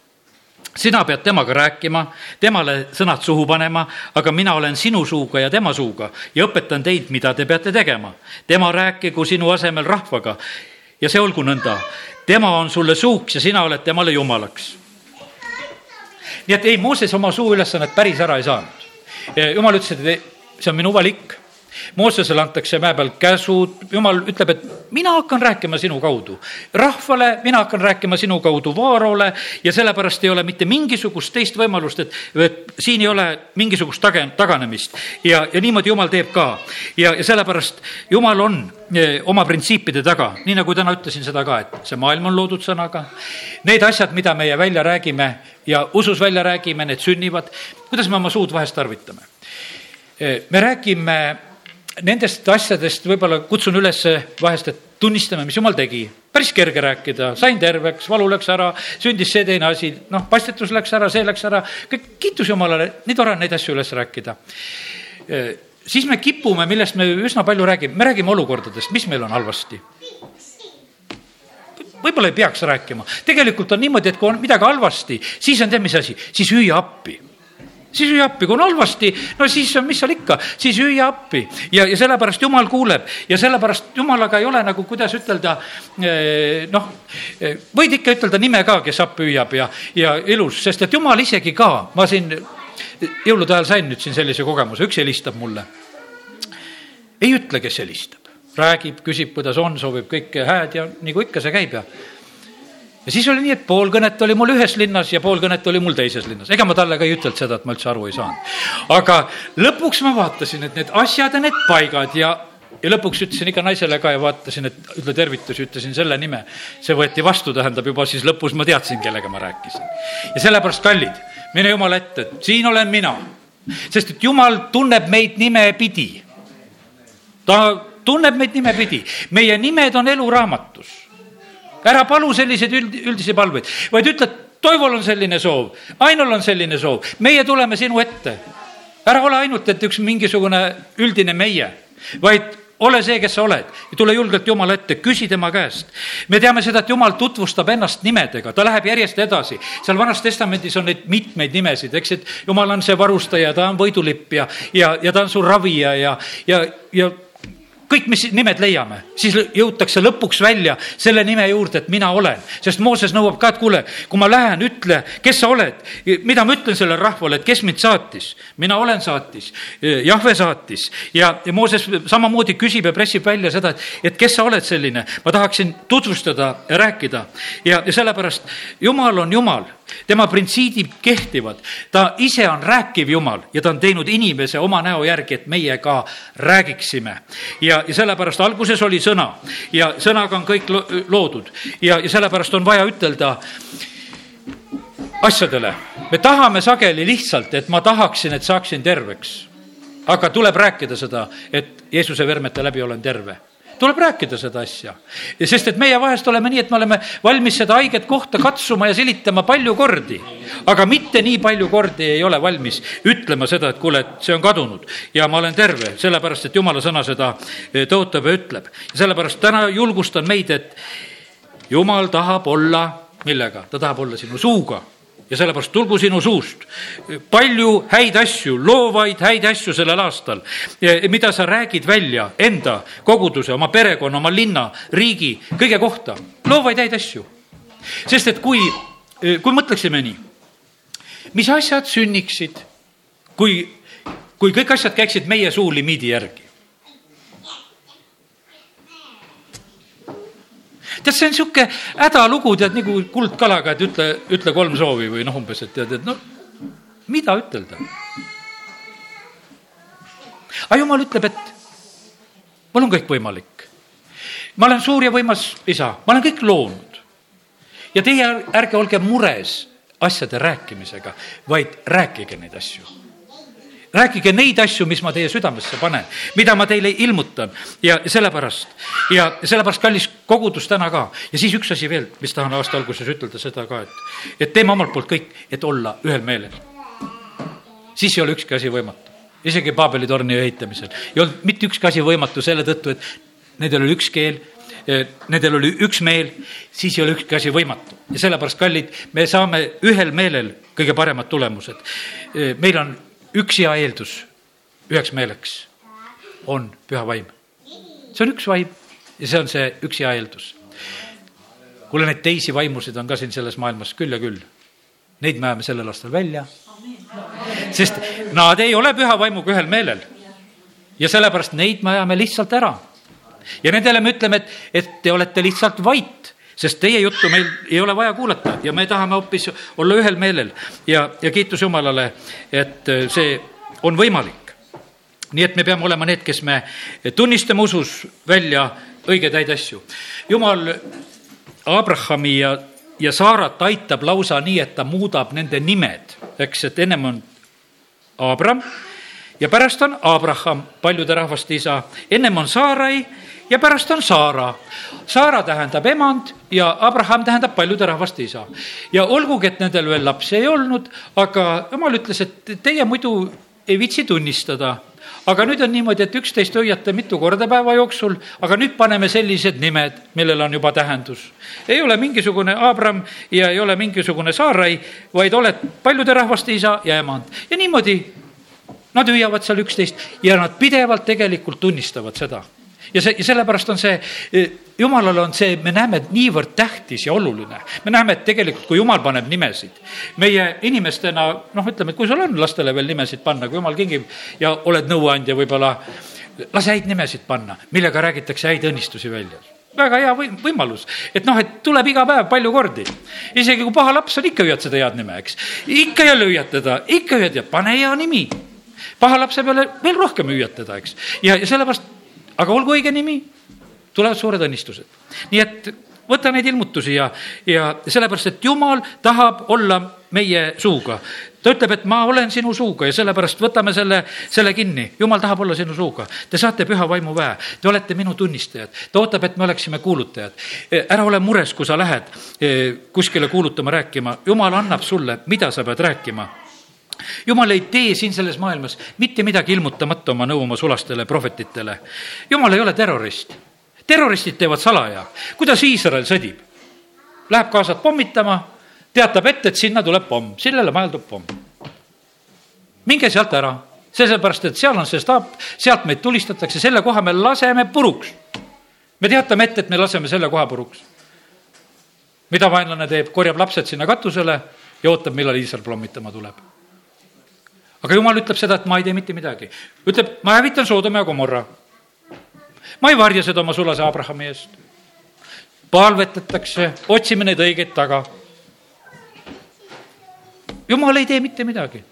sina pead temaga rääkima, temale sõnad suhu panema, aga mina olen sinu suuga ja tema suuga ja õpetan teid, mida te peate tegema. tema rääkigu sinu asemel rahvaga ja see olgu nõnda. tema on sulle suuks ja sina oled temale jumalaks nii et ei, Mooses oma suuülesannet päris ära ei saanud. jumal ütles, et see on minu valik Moosesele antakse mäe peal käsud, jumal ütleb, et mina hakkan rääkima sinu kaudu. rahvale, mina hakkan rääkima sinu kaudu Vaarole ja sellepärast ei ole mitte mingisugust teist võimalust, et, et siin ei ole mingisugust tage-, taganemist. ja, ja niimoodi jumal teeb ka. ja, ja sellepärast jumal on eh, oma printsiipide taga, nii nagu täna ütlesin seda ka, et see maailm on loodud sõnaga. Need asjad, mida meie välja räägime ja usus välja räägime, need sünnivad. kuidas me oma suud vahest tarvitame? Eh, me räägime nendest asjadest võib-olla kutsun üles vahest, et tunnistame, mis jumal tegi. päris kerge rääkida, sain terveks, valu läks ära, sündis see teine asi, noh, pastetus läks ära, see läks ära, kõik, kiitus Jumalale, nii tore on neid asju üles rääkida. siis me kipume, millest me üsna palju räägime, me räägime olukordadest, mis meil on halvasti. Võib-olla ei peaks rääkima, tegelikult on niimoodi, et kui on midagi halvasti, siis on tead, mis asi, siis hüüa appi siis hüüa appi, kui on halvasti, no siis mis seal ikka, siis hüüa appi. Ja, ja sellepärast jumal kuuleb. Ja sellepärast jumalaga ei ole nagu, kuidas ütelda, eh, noh, eh, võid ikka ütelda nime ka, kes appi hüüab ja, ja ilus, sest et jumal isegi ka, ma siin jõulude ajal sain nüüd siin sellise kogemuse, üks helistab mulle. ei ütle, kes helistab. Räägib, küsib, kuidas on, soovib kõike hääd ja nagu ikka see käib ja ja siis oli nii, et pool kõnet oli mul ühes linnas ja pool kõnet oli mul teises linnas. ega ma talle ka ei ütelnud seda, et ma üldse aru ei saanud. aga lõpuks ma vaatasin, et need asjad ja need paigad ja, ja lõpuks ütlesin ikka naisele ka ja vaatasin, et ütle tervitusi, ütlesin selle nime. see võeti vastu, tähendab juba siis lõpus ma teadsin, kellega ma rääkisin. ja sellepärast, kallid, mine Jumala ette, et siin olen mina. sest et Jumal tunneb meid nimepidi. ta tunneb meid nimepidi, meie nimed on eluraamatus ära palu selliseid üld, üldisi palveid, vaid ütle, Toivol on selline soov, Ainul on selline soov, meie tuleme sinu ette. ära ole ainult, et üks mingisugune üldine meie, vaid ole see, kes sa oled ja tule julgelt Jumala ette, küsi tema käest. me teame seda, et Jumal tutvustab ennast nimedega, ta läheb järjest edasi. seal Vanas Testamendis on neid mitmeid nimesid, eks, et Jumal on see varustaja, ta on võidulipp ja, ja, ja ta on su ravija ja, ja, ja kõik, mis nimed leiame, siis jõutakse lõpuks välja selle nime juurde, et mina olen. sest Mooses nõuab ka, et kuule, kui ma lähen, ütle, kes sa oled, mida ma ütlen sellele rahvale, et kes mind saatis. mina olen saatis, Jahve saatis ja, ja Mooses samamoodi küsib ja pressib välja seda, et, et kes sa oled selline. ma tahaksin tutvustada ja rääkida ja, ja sellepärast Jumal on Jumal tema printsiibid kehtivad, ta ise on rääkiv Jumal ja ta on teinud inimese oma näo järgi, et meie ka räägiksime. ja, ja sellepärast alguses oli sõna ja sõnaga on kõik loodud ja, ja sellepärast on vaja ütelda asjadele. me tahame sageli lihtsalt, et ma tahaksin, et saaksin terveks. aga tuleb rääkida seda, et Jeesuse vermete läbi olen terve tuleb rääkida seda asja. sest et meie vahest oleme nii, et me oleme valmis seda haiget kohta katsuma ja silitama palju kordi. aga mitte nii palju kordi ei ole valmis ütlema seda, et kuule, et see on kadunud ja ma olen terve, sellepärast et jumala sõna seda eh, tõotab ja ütleb. sellepärast täna julgustan meid, et jumal tahab olla millega, ta tahab olla sinu suuga ja sellepärast tulgu sinu suust palju häid asju, loovaid häid asju sellel aastal, mida sa räägid välja enda koguduse, oma perekonna, oma linna, riigi, kõige kohta. loovaid häid asju. sest et kui, kui mõtleksime nii, mis asjad sünniksid, kui, kui kõik asjad käiksid meie suu limiidi järgi tead, see on niisugune hädalugu, tead, nagu kuldkalaga, et ütle, ütle kolm soovi või noh, umbes, et tead, et no mida ütelda. aga jumal ütleb, et mul on kõik võimalik. ma olen suur ja võimas isa, ma olen kõik loonud. ja teie ärge olge mures asjade rääkimisega, vaid rääkige neid asju rääkige neid asju, mis ma teie südamesse panen, mida ma teile ilmutan ja sellepärast ja sellepärast kallis kogudus täna ka. ja siis üks asi veel, mis tahan aasta alguses ütelda seda ka, et, et teeme omalt poolt kõik, et olla ühel meelel. siis ei ole ükski asi võimatu, isegi Paabeli torni ehitamisel ei olnud mitte ükski asi võimatu selle tõttu, et nendel oli üks keel nendel oli üks meel, siis ei ole ükski asi võimatu. ja sellepärast, kallid, me saame ühel meelel kõige paremad tulemused. meil on üks hea eeldus üheks meeleks on püha vaim. see on üks vaim ja see on see üks hea eeldus. kuule, neid teisi vaimusid on ka siin selles maailmas küll ja küll. Neid me ajame sellel aastal välja. sest nad ei ole püha vaimuga ühel meelel. ja sellepärast neid me ajame lihtsalt ära. ja nendele me ütleme, et, et te olete lihtsalt vait sest teie juttu meil ei ole vaja kuulata ja me tahame hoopis olla ühel meelel ja, ja kiitus Jumalale, et äh, see on võimalik. nii et me peame olema need, kes me tunnistame usus välja õigeid häid asju. Jumal Abrahami ja, ja Saarat aitab lausa nii, et ta muudab nende nimed, eks, et ennem on Abram ja pärast on Abraham, paljude rahvaste isa, ennem on Saarai ja pärast on Saara. Saara tähendab emand ja Abraham tähendab paljude rahvaste isa. ja olgugi, et nendel veel lapsi ei olnud, aga jumal ütles, et teie muidu ei viitsi tunnistada aga nüüd on niimoodi, et üksteist hoiate mitu korda päeva jooksul, aga nüüd paneme sellised nimed, millel on juba tähendus. ei ole mingisugune Abram ja ei ole mingisugune Saarai, vaid oled paljude rahvaste isa ja emand. ja niimoodi nad hüüavad seal üksteist ja nad pidevalt tegelikult tunnistavad seda ja see, ja sellepärast on see, e, jumalale on see, me näeme, niivõrd tähtis ja oluline. me näeme, et tegelikult, kui jumal paneb nimesid, meie inimestena, noh, ütleme, et kui sul on lastele veel nimesid panna, kui jumal kingib ja oled nõuandja võib-olla lase häid nimesid panna, millega räägitakse häid õnnistusi välja väga hea või-, võimalus, et noh, et tuleb iga päev palju kordi. isegi kui paha laps on, ikka hüüad seda head nime, eks. ikka jälle hüüad teda, ikka hüüad ja pane hea nimi. paha lapse peale veel rohkem hüüad teda, eks. ja, ja sellepärast, aga olgu õige nimi, tulevad suured õnnistused. nii et võta neid ilmutusi ja, ja sellepärast, et jumal tahab olla meie suuga. ta ütleb, et ma olen sinu suuga ja sellepärast võtame selle, selle kinni. jumal tahab olla sinu suuga. Te saate püha vaimu väe, te olete minu tunnistajad. ta ootab, et me oleksime kuulutajad. ära ole mures, kui sa lähed eh, kuskile kuulutama, rääkima. jumal annab sulle, mida sa pead rääkima jumal ei tee siin selles maailmas mitte midagi ilmutamata oma nõu oma sulastele prohvetitele. jumal ei ole terrorist terroristid teevad salaja, kuidas Iisrael sõdib. Läheb kaasat pommitama, teatab ette, et sinna tuleb pomm, sellele majal tuleb pomm. minge sealt ära, sellepärast et seal on see staap, sealt meid tulistatakse, selle koha me laseme puruks. me teatame ette, et me laseme selle koha puruks. mida vaenlane teeb, korjab lapsed sinna katusele ja ootab, millal Iisrael pommitama tuleb. Aga jumal ütleb seda, et ma ei tee mitte midagi. ütleb, ma hävitan Soodoma ja Gomorra ma ei varja seda oma sulase Abrahami eest. palvetatakse, otsime neid õigeid taga. jumal ei tee mitte midagi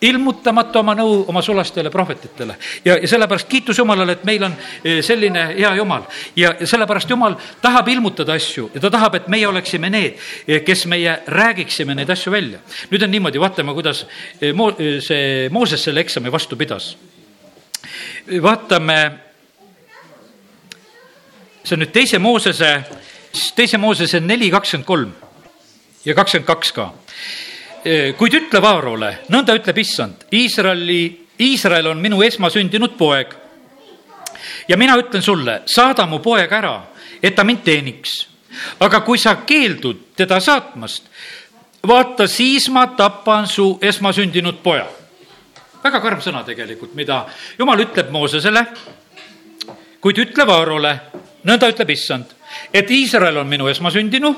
ilmutamata oma nõu oma sulastele prohvetitele ja, ja sellepärast kiitus Jumalale, et meil on eh, selline hea Jumal ja, ja sellepärast Jumal tahab ilmutada asju ja ta tahab, et meie oleksime need, eh, kes meie räägiksime neid asju välja. nüüd on niimoodi, vaatame, kuidas eh, Mo-, see Mooses selle eksami vastu pidas vaatame, see on nüüd teise Moosese, teise Moosese neli kakskümmend kolm ja kakskümmend kaks ka. Kuid ütle Vaarole, nõnda ütleb issand, Iisraeli, Iisrael on minu esmasündinud poeg. ja mina ütlen sulle, saada mu poeg ära, et ta mind teeniks. aga kui sa keeldud teda saatmast, vaata, siis ma tapan su esmasündinud poja väga karm sõna tegelikult, mida jumal ütleb Moosesele, kuid ütle Vaarole, nõnda ütleb issand, et Iisrael on minu esmasündinu,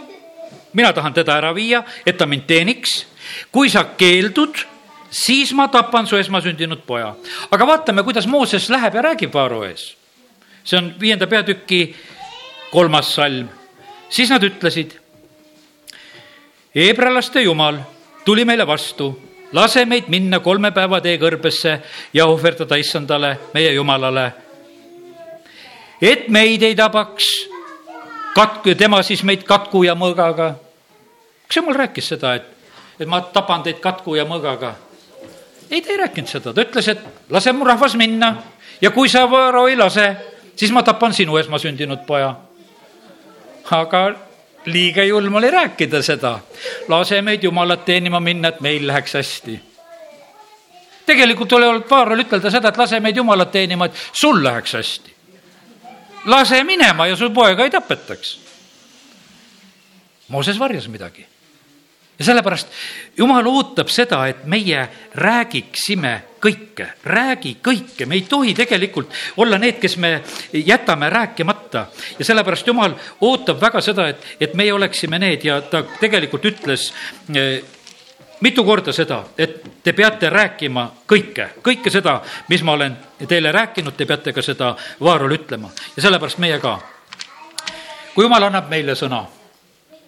mina tahan teda ära viia, et ta mind teeniks. Kui sa keeldud, siis ma tapan su esmasündinud poja. aga vaatame, kuidas Mooses läheb ja räägib Vaaro ees. see on viienda peatüki kolmas salm. siis nad ütlesid, Heebrealaste jumal tuli meile vastu lase meid minna kolme päeva tee kõrbesse ja ohverdada issandale, meie jumalale. et meid ei tabaks katku, tema siis meid katku ja mõõgaga. kas jumal rääkis seda, et, et ma tapan teid katku ja mõõgaga? ei, ta ei rääkinud seda, ta ütles, et lase mu rahvas minna ja kui sa Võõro ei lase, siis ma tapan sinu esmasündinud poja. aga liiga julm oli rääkida seda. lase meid Jumalat teenima minna, et meil läheks hästi. tegelikult oli Vaarol ütelda seda, et lase meid Jumalat teenima, et sul läheks hästi. lase minema ja sul poega ei tapetaks. Mooses varjas midagi ja sellepärast jumal ootab seda, et meie räägiksime kõike, räägi kõike, me ei tohi tegelikult olla need, kes me jätame rääkimata. ja sellepärast jumal ootab väga seda, et, et meie oleksime need. Ja ta tegelikult ütles eh, mitu korda seda, et te peate rääkima kõike, kõike seda, mis ma olen teile rääkinud, te peate ka seda Vaarole ütlema. Ja sellepärast meie ka. kui jumal annab meile sõna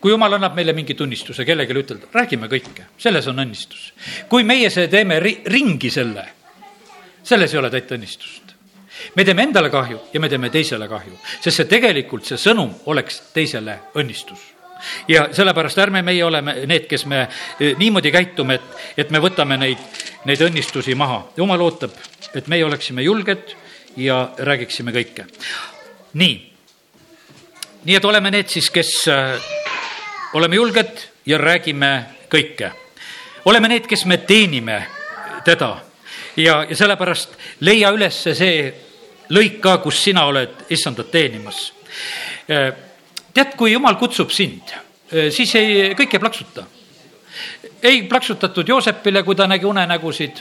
kui jumal annab meile mingi tunnistuse kellelegi ütelda, räägime kõike, selles on õnnistus. kui meie see teeme ri-, ringi selle, selles ei ole täit õnnistust. me teeme endale kahju ja me teeme teisele kahju, sest see tegelikult, see sõnum oleks teisele õnnistus ja sellepärast ärme meie oleme need, kes me e, niimoodi käitume, et, et me võtame neid, neid õnnistusi maha. jumal ootab, et meie oleksime julged ja räägiksime kõike. nii, nii et oleme need siis, kes oleme julged ja räägime kõike. oleme need, kes me teenime teda ja, ja sellepärast leia üles see lõik ka, kus sina oled issandat teenimas. tead, kui jumal kutsub sind, siis ei, kõik ei plaksuta ei plaksutatud Joosepile, kui ta nägi unenägusid.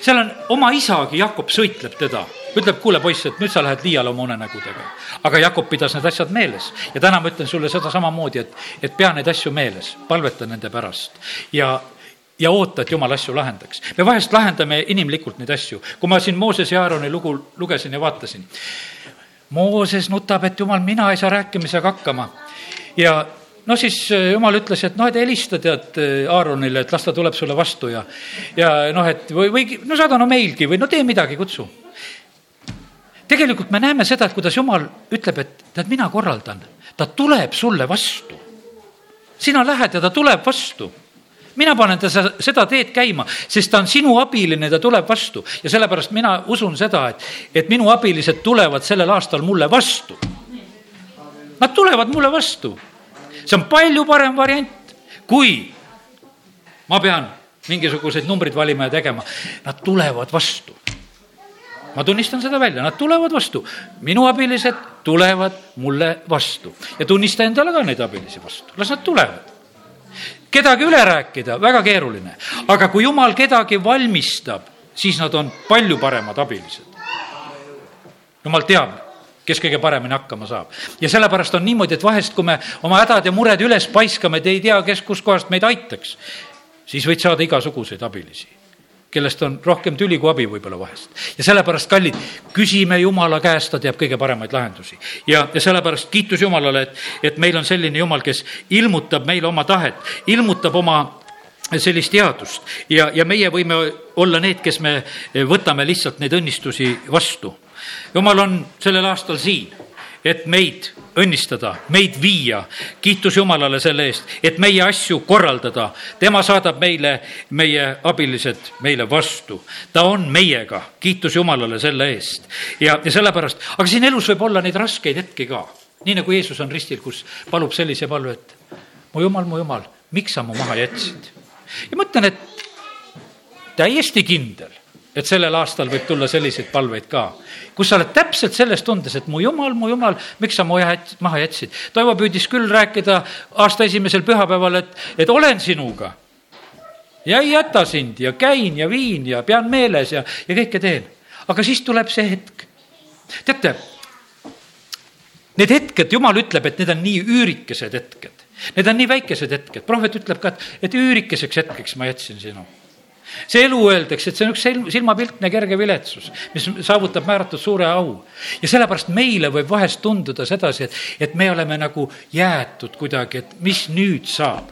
seal on oma isagi, Jakob sõitleb teda, ütleb, kuule poiss, et nüüd sa lähed liiale oma unenägudega. aga Jakob pidas need asjad meeles ja täna ma ütlen sulle seda samamoodi, et, et pea neid asju meeles, palveta nende pärast ja ja oota, et jumal asju lahendaks. me vahest lahendame inimlikult neid asju. kui ma siin Mooses ja Aaroni lugu lugesin ja vaatasin, Mooses nutab, et jumal, mina ei saa rääkimisega hakkama. ja no siis äh, jumal ütles, et noh, et helista tead äh, Aaronile, et las ta tuleb sulle vastu ja, ja noh, et või, või no saada no meilgi või no tee midagi, kutsu. tegelikult me näeme seda, et kuidas jumal ütleb, et tead, mina korraldan, ta tuleb sulle vastu. sina lähed ja ta tuleb vastu mina panen ta seda teed käima, sest ta on sinu abiline, ta tuleb vastu ja sellepärast mina usun seda, et, et minu abilised tulevad sellel aastal mulle vastu. Nad tulevad mulle vastu. See on palju parem variant, kui ma pean mingisuguseid numbreid valima ja tegema. Nad tulevad vastu. ma tunnistan seda välja, nad tulevad vastu. minu abilised tulevad mulle vastu ja tunnista endale ka neid abilisi vastu, las nad tulevad kedagi üle rääkida, väga keeruline. aga kui jumal kedagi valmistab, siis nad on palju paremad abilised. jumal teab, kes kõige paremini hakkama saab. ja sellepärast on niimoodi, et vahest, kui me oma hädad ja mured üles paiskame, te ei tea, kes kuskohast meid aitaks, siis võid saada igasuguseid abilisi kellest on rohkem tüli kui abi võib-olla vahest. ja sellepärast, kallid, küsime Jumala käest, ta teab kõige paremaid lahendusi. ja, ja sellepärast kiitus Jumalale, et, et meil on selline Jumal, kes ilmutab meile oma tahet, ilmutab oma sellist teadust ja, ja meie võime olla need, kes me võtame lihtsalt neid õnnistusi vastu. Jumal on sellel aastal siin et meid õnnistada, meid viia. kiitus Jumalale selle eest, et meie asju korraldada. tema saadab meile, meie abilised meile vastu. ta on meiega, kiitus Jumalale selle eest. ja, ja sellepärast, aga siin elus võib olla neid raskeid hetki ka. nii nagu Jeesus on ristil, kus palub sellise palve, et mu Jumal, mu Jumal, miks sa mu maha jätsid? ja ma ütlen, et täiesti kindel et sellel aastal võib tulla selliseid palveid ka, kus sa oled täpselt selles tundes, et mu jumal, mu jumal, miks sa mu jät-, maha jätsid. Toivo püüdis küll rääkida aasta esimesel pühapäeval, et, et olen sinuga. ja ei jäta sind ja käin ja viin ja pean meeles ja, ja kõike teen. aga siis tuleb see hetk. teate, need hetked, jumal ütleb, et need on nii üürikesed hetked. Need on nii väikesed hetked, prohvet ütleb ka, et, et üürikeseks hetkeks ma jätsin sinu see elu öeldakse, et see on üks silmapiltne kerge viletsus, mis saavutab määratud suure au. ja sellepärast meile võib vahest tunduda sedasi, et, et me oleme nagu jäetud kuidagi, et mis nüüd saab.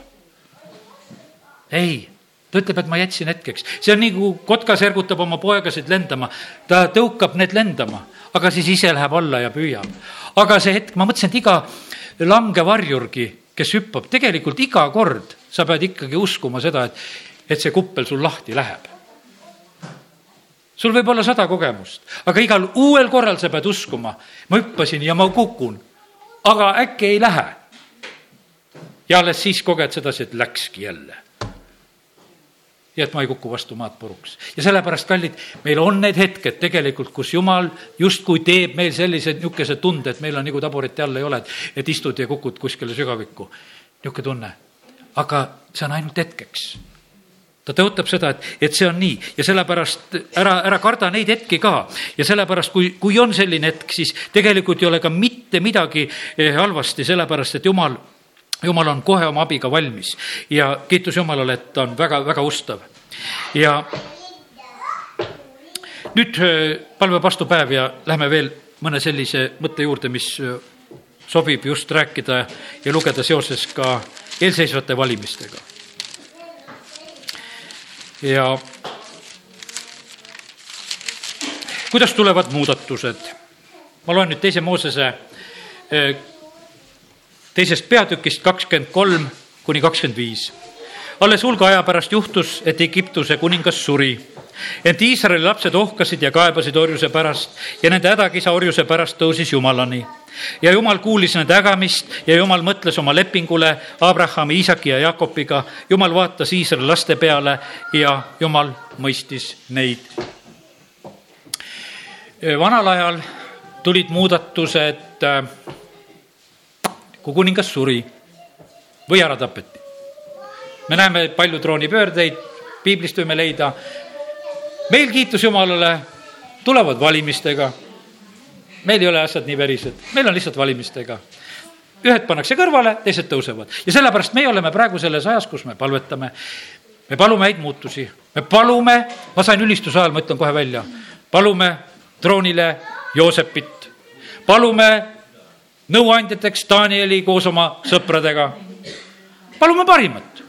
ei, ta ütleb, et ma jätsin hetkeks, see on nii, kui kotkas ergutab oma poegasid lendama, ta tõukab need lendama, aga siis ise läheb alla ja püüab. aga see hetk, ma mõtlesin, et iga langevarjurgi, kes hüppab, tegelikult iga kord sa pead ikkagi uskuma seda, et et see kuppel sul lahti läheb. sul võib olla sada kogemust, aga igal uuel korral sa pead uskuma, ma hüppasin ja ma kukun, aga äkki ei lähe. ja alles siis koged sedasi, et läkski jälle ja et ma ei kuku vastu maad puruks. ja sellepärast, kallid, meil on need hetked tegelikult, kus Jumal justkui teeb meil sellise niisuguse tunde, et meil on nagu tabureti all ei ole, et, et istud ja kukud kuskile sügavikku. niisugune tunne. aga see on ainult hetkeks ta tõotab seda, et, et see on nii ja sellepärast ära, ära karda neid hetki ka. ja sellepärast, kui, kui on selline hetk, siis tegelikult ei ole ka mitte midagi eh, halvasti, sellepärast et jumal, jumal on kohe oma abiga valmis ja kiitus Jumalale, et ta on väga-väga ustav. ja nüüd eh, palve vastupäev ja lähme veel mõne sellise mõtte juurde, mis eh, sobib just rääkida ja lugeda seoses ka eelseisvate valimistega ja kuidas tulevad muudatused? ma loen nüüd teise Moosese eh, teisest peatükist kakskümmend kolm kuni kakskümmend viis. alles hulga aja pärast juhtus, et Egiptuse kuningas suri. ent Iisraeli lapsed ohkasid ja kaebasid orjuse pärast ja nende hädakisa orjuse pärast tõusis Jumalani ja jumal kuulis nende ägamist ja jumal mõtles oma lepingule Abrahami, Iisaki ja Jakobiga. jumal vaatas Iisraeli laste peale ja jumal mõistis neid. vanal ajal tulid muudatused, kui kuningas suri või ära tapeti. me näeme palju troonipöördeid, piiblist võime leida. meil kiitus Jumalale, tulevad valimistega meil ei ole asjad nii verised, meil on lihtsalt valimistega. ühed pannakse kõrvale, teised tõusevad ja sellepärast meie oleme praegu selles ajas, kus me palvetame. me palume häid muutusi, me palume, ma sain ülistuse ajal, ma ütlen kohe välja, palume troonile Joosepit, palume nõuandjateks Danieli koos oma sõpradega. palume parimat.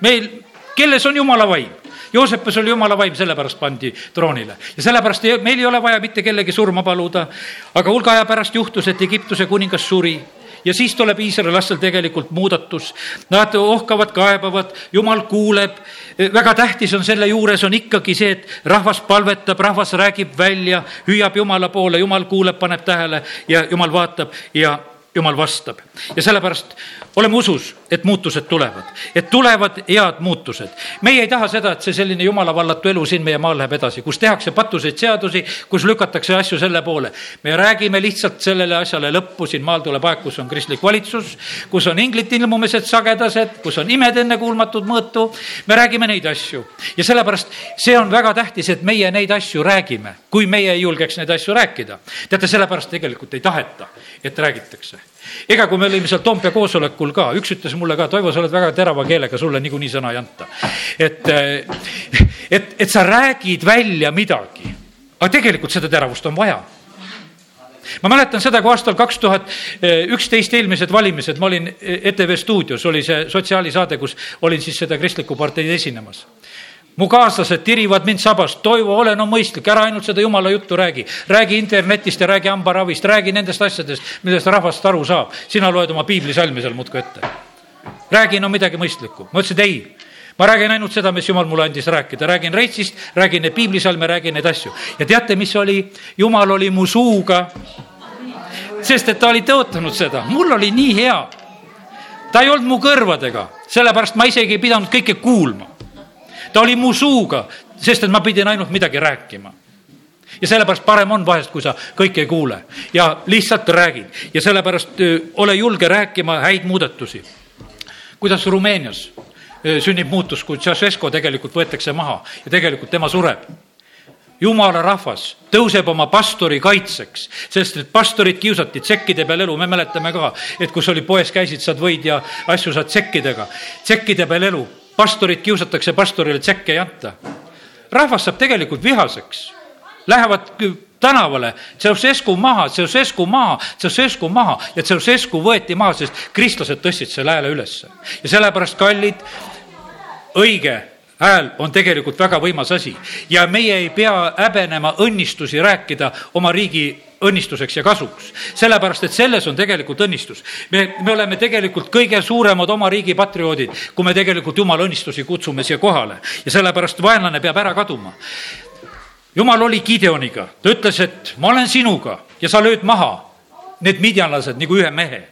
meil, kelles on jumala vaim Joosepis oli jumala vaim, sellepärast pandi troonile ja sellepärast ei, meil ei ole vaja mitte kellegi surma paluda. aga hulga aja pärast juhtus, et Egiptuse kuningas suri ja siis tuleb Iisraeli lastel tegelikult muudatus. Nad ohkavad, kaebavad, jumal kuuleb. väga tähtis on selle juures on ikkagi see, et rahvas palvetab, rahvas räägib välja, hüüab Jumala poole, Jumal kuuleb, paneb tähele ja Jumal vaatab ja Jumal vastab ja sellepärast oleme usus, et muutused tulevad, et tulevad head muutused. meie ei taha seda, et see selline jumalavallatu elu siin meie maal läheb edasi, kus tehakse patuseid seadusi, kus lükatakse asju selle poole. me räägime lihtsalt sellele asjale lõppu, siin maal tuleb aeg, kus on kristlik valitsus, kus on inglite ilmumised sagedased, kus on imed ennekuulmatud mõõtu. me räägime neid asju ja sellepärast see on väga tähtis, et meie neid asju räägime, kui meie ei julgeks neid asju rääkida. teate, sellepärast tegelikult ei taheta, et räägitakse ega kui me olime seal Toompea koosolekul ka, üks ütles mulle ka, Toivo, sa oled väga terava keelega, sulle niikuinii sõna ei anta. et, et, et sa räägid välja midagi, aga tegelikult seda teravust on vaja ma mäletan seda, kui aastal kaks tuhat üksteist eelmised valimised, ma olin ETV stuudios, oli see sotsiaalisaade, kus olin siis seda kristlikku parteid esinemas mu kaaslased tirivad mind sabast, Toivo, ole no mõistlik, ära ainult seda jumala juttu räägi. räägi internetist ja räägi hambaravist, räägi nendest asjadest, millest rahvast aru saab. sina loed oma piiblisalmi seal muudkui ette. räägi no midagi mõistlikku. ma ütlesin, et ei, ma räägin ainult seda, mis jumal mulle andis rääkida, räägin reitsist, räägin neid piiblisalme, räägin neid asju. ja teate, mis oli? jumal oli mu suuga. sest et ta oli tõotanud seda, mul oli nii hea. ta ei olnud mu kõrvadega, sellepärast ma isegi ei pidanud kõike kuulma ta oli mu suuga, sest et ma pidin ainult midagi rääkima. Ja sellepärast parem on vahest, kui sa kõike ei kuule. Ja lihtsalt räägid. Ja sellepärast ole julge rääkima häid muudatusi. kuidas Rumeenias sünnib muutus, kui Ceausescu tegelikult võetakse maha ja tegelikult tema sureb? Jumala rahvas tõuseb oma pastori kaitseks, sest et pastorid kiusati tsekkide peal elu, me mäletame ka, et kus oli poes käisid, saad võid ja asju saad tsekkidega, tsekkide peal elu pastorit kiusatakse, pastorile tšekke ei anta. rahvas saab tegelikult vihaseks, lähevad tänavale, Ceausescu maha, Ceausescu maha, Ceausescu maha ja Ceausescu võeti maha, sest kristlased tõstsid selle hääle ülesse. ja sellepärast, kallid, õige hääl on tegelikult väga võimas asi ja meie ei pea häbenema õnnistusi rääkida oma riigi õnnistuseks ja kasuks. sellepärast, et selles on tegelikult õnnistus. me, me oleme tegelikult kõige suuremad oma riigi patrioodid, kui me tegelikult jumala õnnistusi kutsume siia kohale ja sellepärast vaenlane peab ära kaduma. jumal oli Gideoniga, ta ütles, et ma olen sinuga ja sa lööd maha need midjanlased nagu ühe mehe.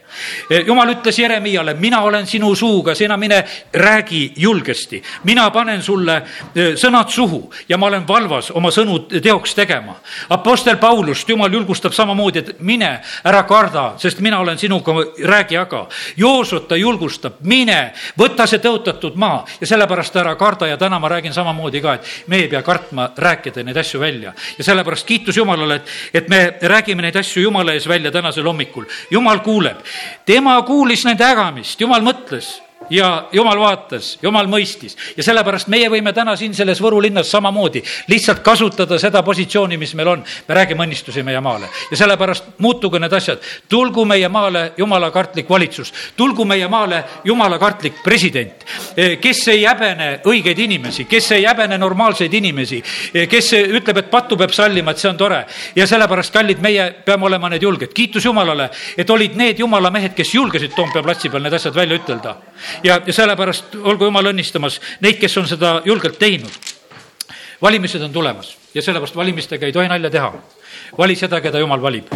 jumal ütles Jeremiale, mina olen sinu suuga, sina mine räägi julgesti. mina panen sulle e, sõnad suhu ja ma olen valvas oma sõnu teoks tegema. Apostel Paulust jumal julgustab samamoodi, et mine, ära karda, sest mina olen sinuga, räägi aga. Joosut ta julgustab, mine, võta see tõotatud maa ja sellepärast ära karda ja täna ma räägin samamoodi ka, et me ei pea kartma rääkida neid asju välja. ja sellepärast kiitus Jumalale, et, et me räägime neid asju Jumala ees välja tänasel hommikul. Jumal kuuleb, tema kuulis nende ägamist, Jumal mõtles ja jumal vaatas, jumal mõistis ja sellepärast meie võime täna siin selles Võru linnas samamoodi lihtsalt kasutada seda positsiooni, mis meil on. me räägime õnnistusi meie maale ja sellepärast muutugu need asjad. tulgu meie maale jumala kartlik valitsus, tulgu meie maale jumala kartlik president, eh, kes ei häbene õigeid inimesi, kes ei häbene normaalseid inimesi, eh, kes ütleb, et pattu peab sallima, et see on tore. ja sellepärast, kallid, meie peame olema need julged. kiitus Jumalale, et olid need jumala mehed, kes julgesid Toompea platsi peal need asjad välja ütelda ja, ja sellepärast olgu jumal õnnistamas neid, kes on seda julgelt teinud. valimised on tulemas ja sellepärast valimistega ei tohi nalja teha. vali seda, keda jumal valib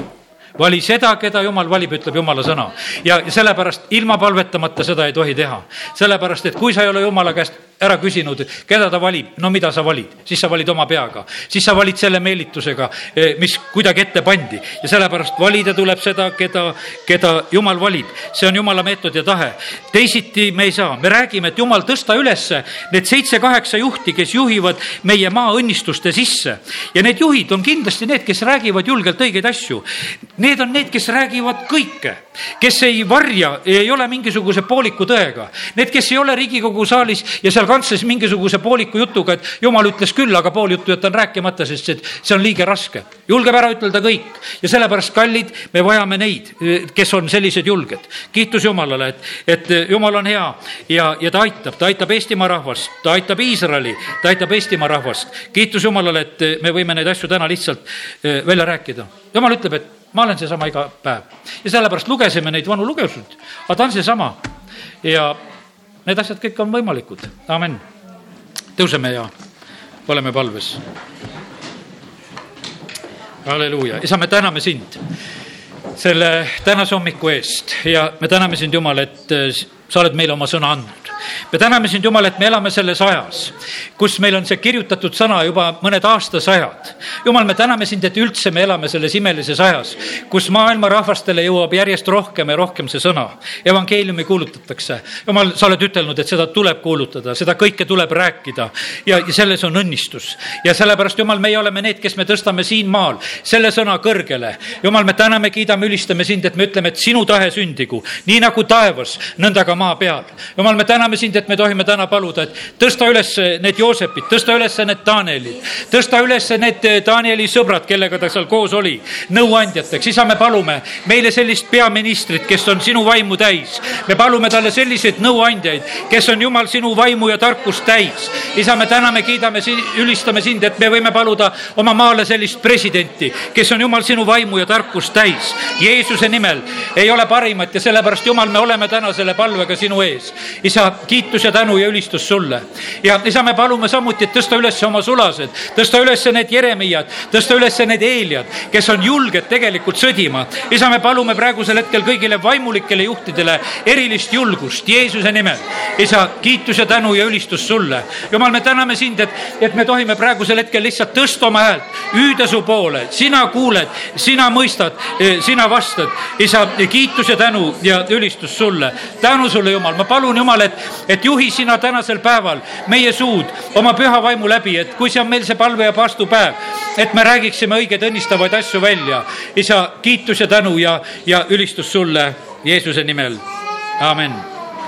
vali seda, keda jumal valib, ütleb jumala sõna. ja, sellepärast ilma palvetamata seda ei tohi teha. sellepärast, et kui sa ei ole jumala käest ära küsinud, keda ta valib, no mida sa valid, siis sa valid oma peaga, siis sa valid selle meelitusega, eh, mis kuidagi ette pandi ja sellepärast valida tuleb seda, keda, keda jumal valib. see on jumala meetod ja tahe. teisiti me ei saa, me räägime, et jumal, tõsta ülesse need seitse-kaheksa juhti, kes juhivad meie maa õnnistuste sisse ja need juhid on kindlasti need, kes räägivad julgelt õigeid asju. Need on need, kes räägivad kõike, kes ei varja, ei ole mingisuguse pooliku tõega. Need, kes ei ole Riigikogu saalis ja seal seal kantsles mingisuguse pooliku jutuga, et jumal ütles küll, aga pool juttu jätan rääkimata, sest see, see on liiga raske. julgeb ära ütelda kõik ja sellepärast, kallid, me vajame neid, kes on sellised julged. kiitus Jumalale, et, et Jumal on hea ja, ja ta aitab, ta aitab Eestimaa rahvast, ta aitab Iisraeli, ta aitab Eestimaa rahvast. kiitus Jumalale, et me võime neid asju täna lihtsalt eh, välja rääkida. Jumal ütleb, et ma olen seesama iga päev ja sellepärast lugesime neid vanu lugesid, aga ta on seesama ja need asjad kõik on võimalikud, amin. tõuseme ja oleme palves. halleluuja, isa, me täname sind selle tänase hommiku eest ja me täname sind, Jumal, et sa oled meile oma sõna andnud me täname sind, Jumal, et me elame selles ajas, kus meil on see kirjutatud sõna juba mõned aastasajad. Jumal, me täname sind, et üldse me elame selles imelises ajas, kus maailma rahvastele jõuab järjest rohkem ja rohkem see sõna. evangeeliumi kuulutatakse. Jumal, sa oled ütelnud, et seda tuleb kuulutada, seda kõike tuleb rääkida ja, ja selles on õnnistus. ja sellepärast, Jumal, meie oleme need, kes me tõstame siin maal selle sõna kõrgele. Jumal, me täname, kiidame, ülistame sind, et me ütleme, et sinu tahe sündigu, nii nagu taevas, nõnda ka maa peal. Jumal, me täname täname sind, et me tohime täna paluda, et tõsta üles need Joosepid, tõsta üles need Danielid, tõsta üles need Danieli sõbrad, kellega ta seal koos oli, nõuandjateks. isa, me palume meile sellist peaministrit, kes on sinu vaimu täis. me palume talle selliseid nõuandjaid, kes on Jumal sinu vaimu ja tarkust täis. isa, me täname, kiidame, ülistame sind, et me võime paluda oma maale sellist presidenti, kes on Jumal sinu vaimu ja tarkust täis. Jeesuse nimel ei ole parimat ja sellepärast, Jumal, me oleme täna selle palvega sinu ees. isa, kiitus ja tänu ja ülistus sulle. ja isa, me palume samuti, et tõsta üles oma sulased, tõsta üles need Jeremiad, tõsta üles need Eeliad, kes on julged tegelikult sõdima. isa, me palume praegusel hetkel kõigile vaimulikele juhtidele erilist julgust Jeesuse nimel. isa, kiitus ja tänu ja ülistus sulle. jumal, me täname sind, et, et me tohime praegusel hetkel lihtsalt tõsta oma häält, hüüda su poole, sina kuuled, sina mõistad, sina vastad. isa, kiitus ja tänu ja ülistus sulle. tänu sulle, Jumal, ma palun, Jumal, et, et juhi sina tänasel päeval meie suud oma püha vaimu läbi, et kui see on meil see palve ja paastupäev, et me räägiksime õigeid õnnistavaid asju välja. isa, kiitus ja tänu ja, ja ülistus sulle Jeesuse nimel, amin